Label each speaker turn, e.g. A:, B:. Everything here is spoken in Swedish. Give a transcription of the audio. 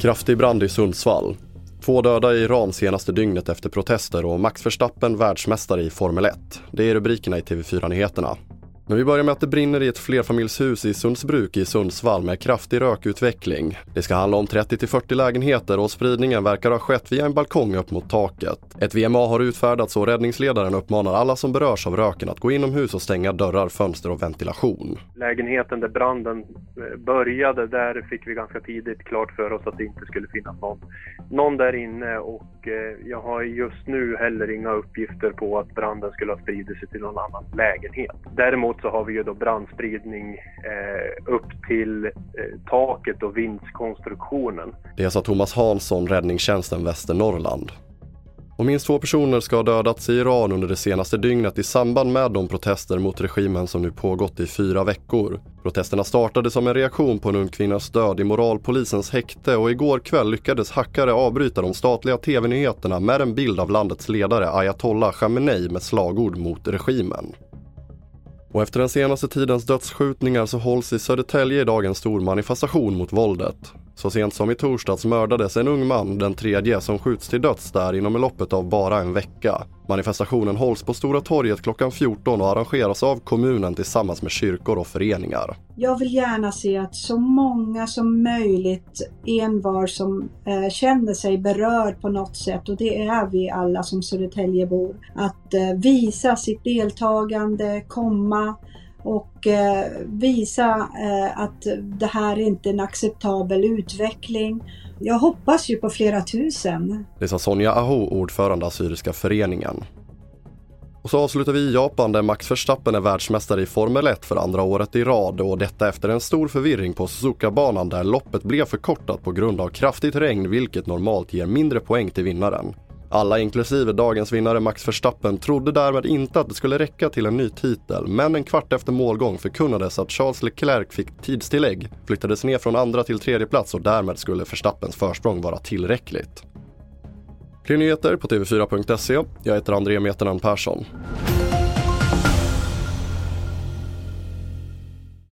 A: Kraftig brand i Sundsvall. Två döda i Iran senaste dygnet efter protester och Max Verstappen världsmästare i Formel 1. Det är rubrikerna i TV4-nyheterna. Men vi börjar med att det brinner i ett flerfamiljshus i Sundsbruk i Sundsvall med kraftig rökutveckling. Det ska handla om 30-40 lägenheter och spridningen verkar ha skett via en balkong upp mot taket. Ett VMA har utfärdats och räddningsledaren uppmanar alla som berörs av röken att gå inomhus och stänga dörrar, fönster och ventilation.
B: Lägenheten där branden eh, började, där fick vi ganska tidigt klart för oss att det inte skulle finnas någon, någon där inne och eh, jag har just nu heller inga uppgifter på att branden skulle ha spridit sig till någon annan lägenhet. Däremot Däremot så har vi ju då brandspridning eh, upp till eh, taket och vindskonstruktionen.
A: Det sa Thomas Hansson, räddningstjänsten Västernorrland. Och minst två personer ska ha dödats i Iran under det senaste dygnet i samband med de protester mot regimen som nu pågått i fyra veckor. Protesterna startade som en reaktion på en ung kvinnas död i moralpolisens häkte och igår kväll lyckades hackare avbryta de statliga tv-nyheterna med en bild av landets ledare ayatollah Khamenei med slagord mot regimen. Och efter den senaste tidens dödsskjutningar så hålls i Södertälje idag en stor manifestation mot våldet. Så sent som i torsdags mördades en ung man, den tredje, som skjuts till döds där inom loppet av bara en vecka. Manifestationen hålls på Stora torget klockan 14 och arrangeras av kommunen tillsammans med kyrkor och föreningar.
C: Jag vill gärna se att så många som möjligt, envar som eh, känner sig berörd på något sätt, och det är vi alla som Södertäljebor, att eh, visa sitt deltagande, komma, och eh, visa eh, att det här är inte en acceptabel utveckling. Jag hoppas ju på flera tusen.
A: Det sa Sonja Aho, ordförande Assyriska föreningen. Och så avslutar vi i Japan där Max Verstappen är världsmästare i Formel 1 för andra året i rad och detta efter en stor förvirring på Suzuka-banan där loppet blev förkortat på grund av kraftigt regn vilket normalt ger mindre poäng till vinnaren. Alla inklusive dagens vinnare Max Verstappen trodde därmed inte att det skulle räcka till en ny titel men en kvart efter målgång förkunnades att Charles Leclerc fick tidstillägg, flyttades ner från andra till tredje plats och därmed skulle Verstappens försprång vara tillräckligt. Fler nyheter på tv4.se. Jag heter André Meternan Persson.